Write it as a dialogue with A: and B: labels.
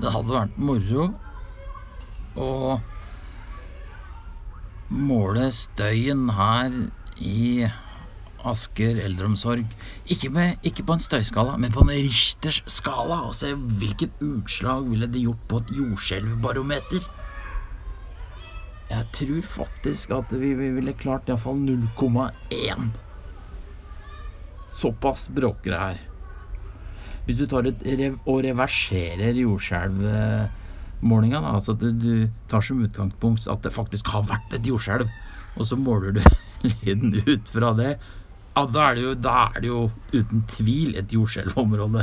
A: det hadde vært moro å måle støyen her i Asker eldreomsorg. Ikke, med, ikke på en støyskala, men på en Richters skala, og se hvilket utslag ville det gjort på et jordskjelvbarometer. Jeg tror faktisk at vi, vi ville klart iallfall 0,1. Såpass bråker det her. Hvis du tar et rev og reverserer jordskjelvmålinga, altså at du, tar som utgangspunkt at det faktisk har vært et jordskjelv, og så måler du lyden ut fra det, ja, da er det jo, da er det jo uten tvil et jordskjelvområde.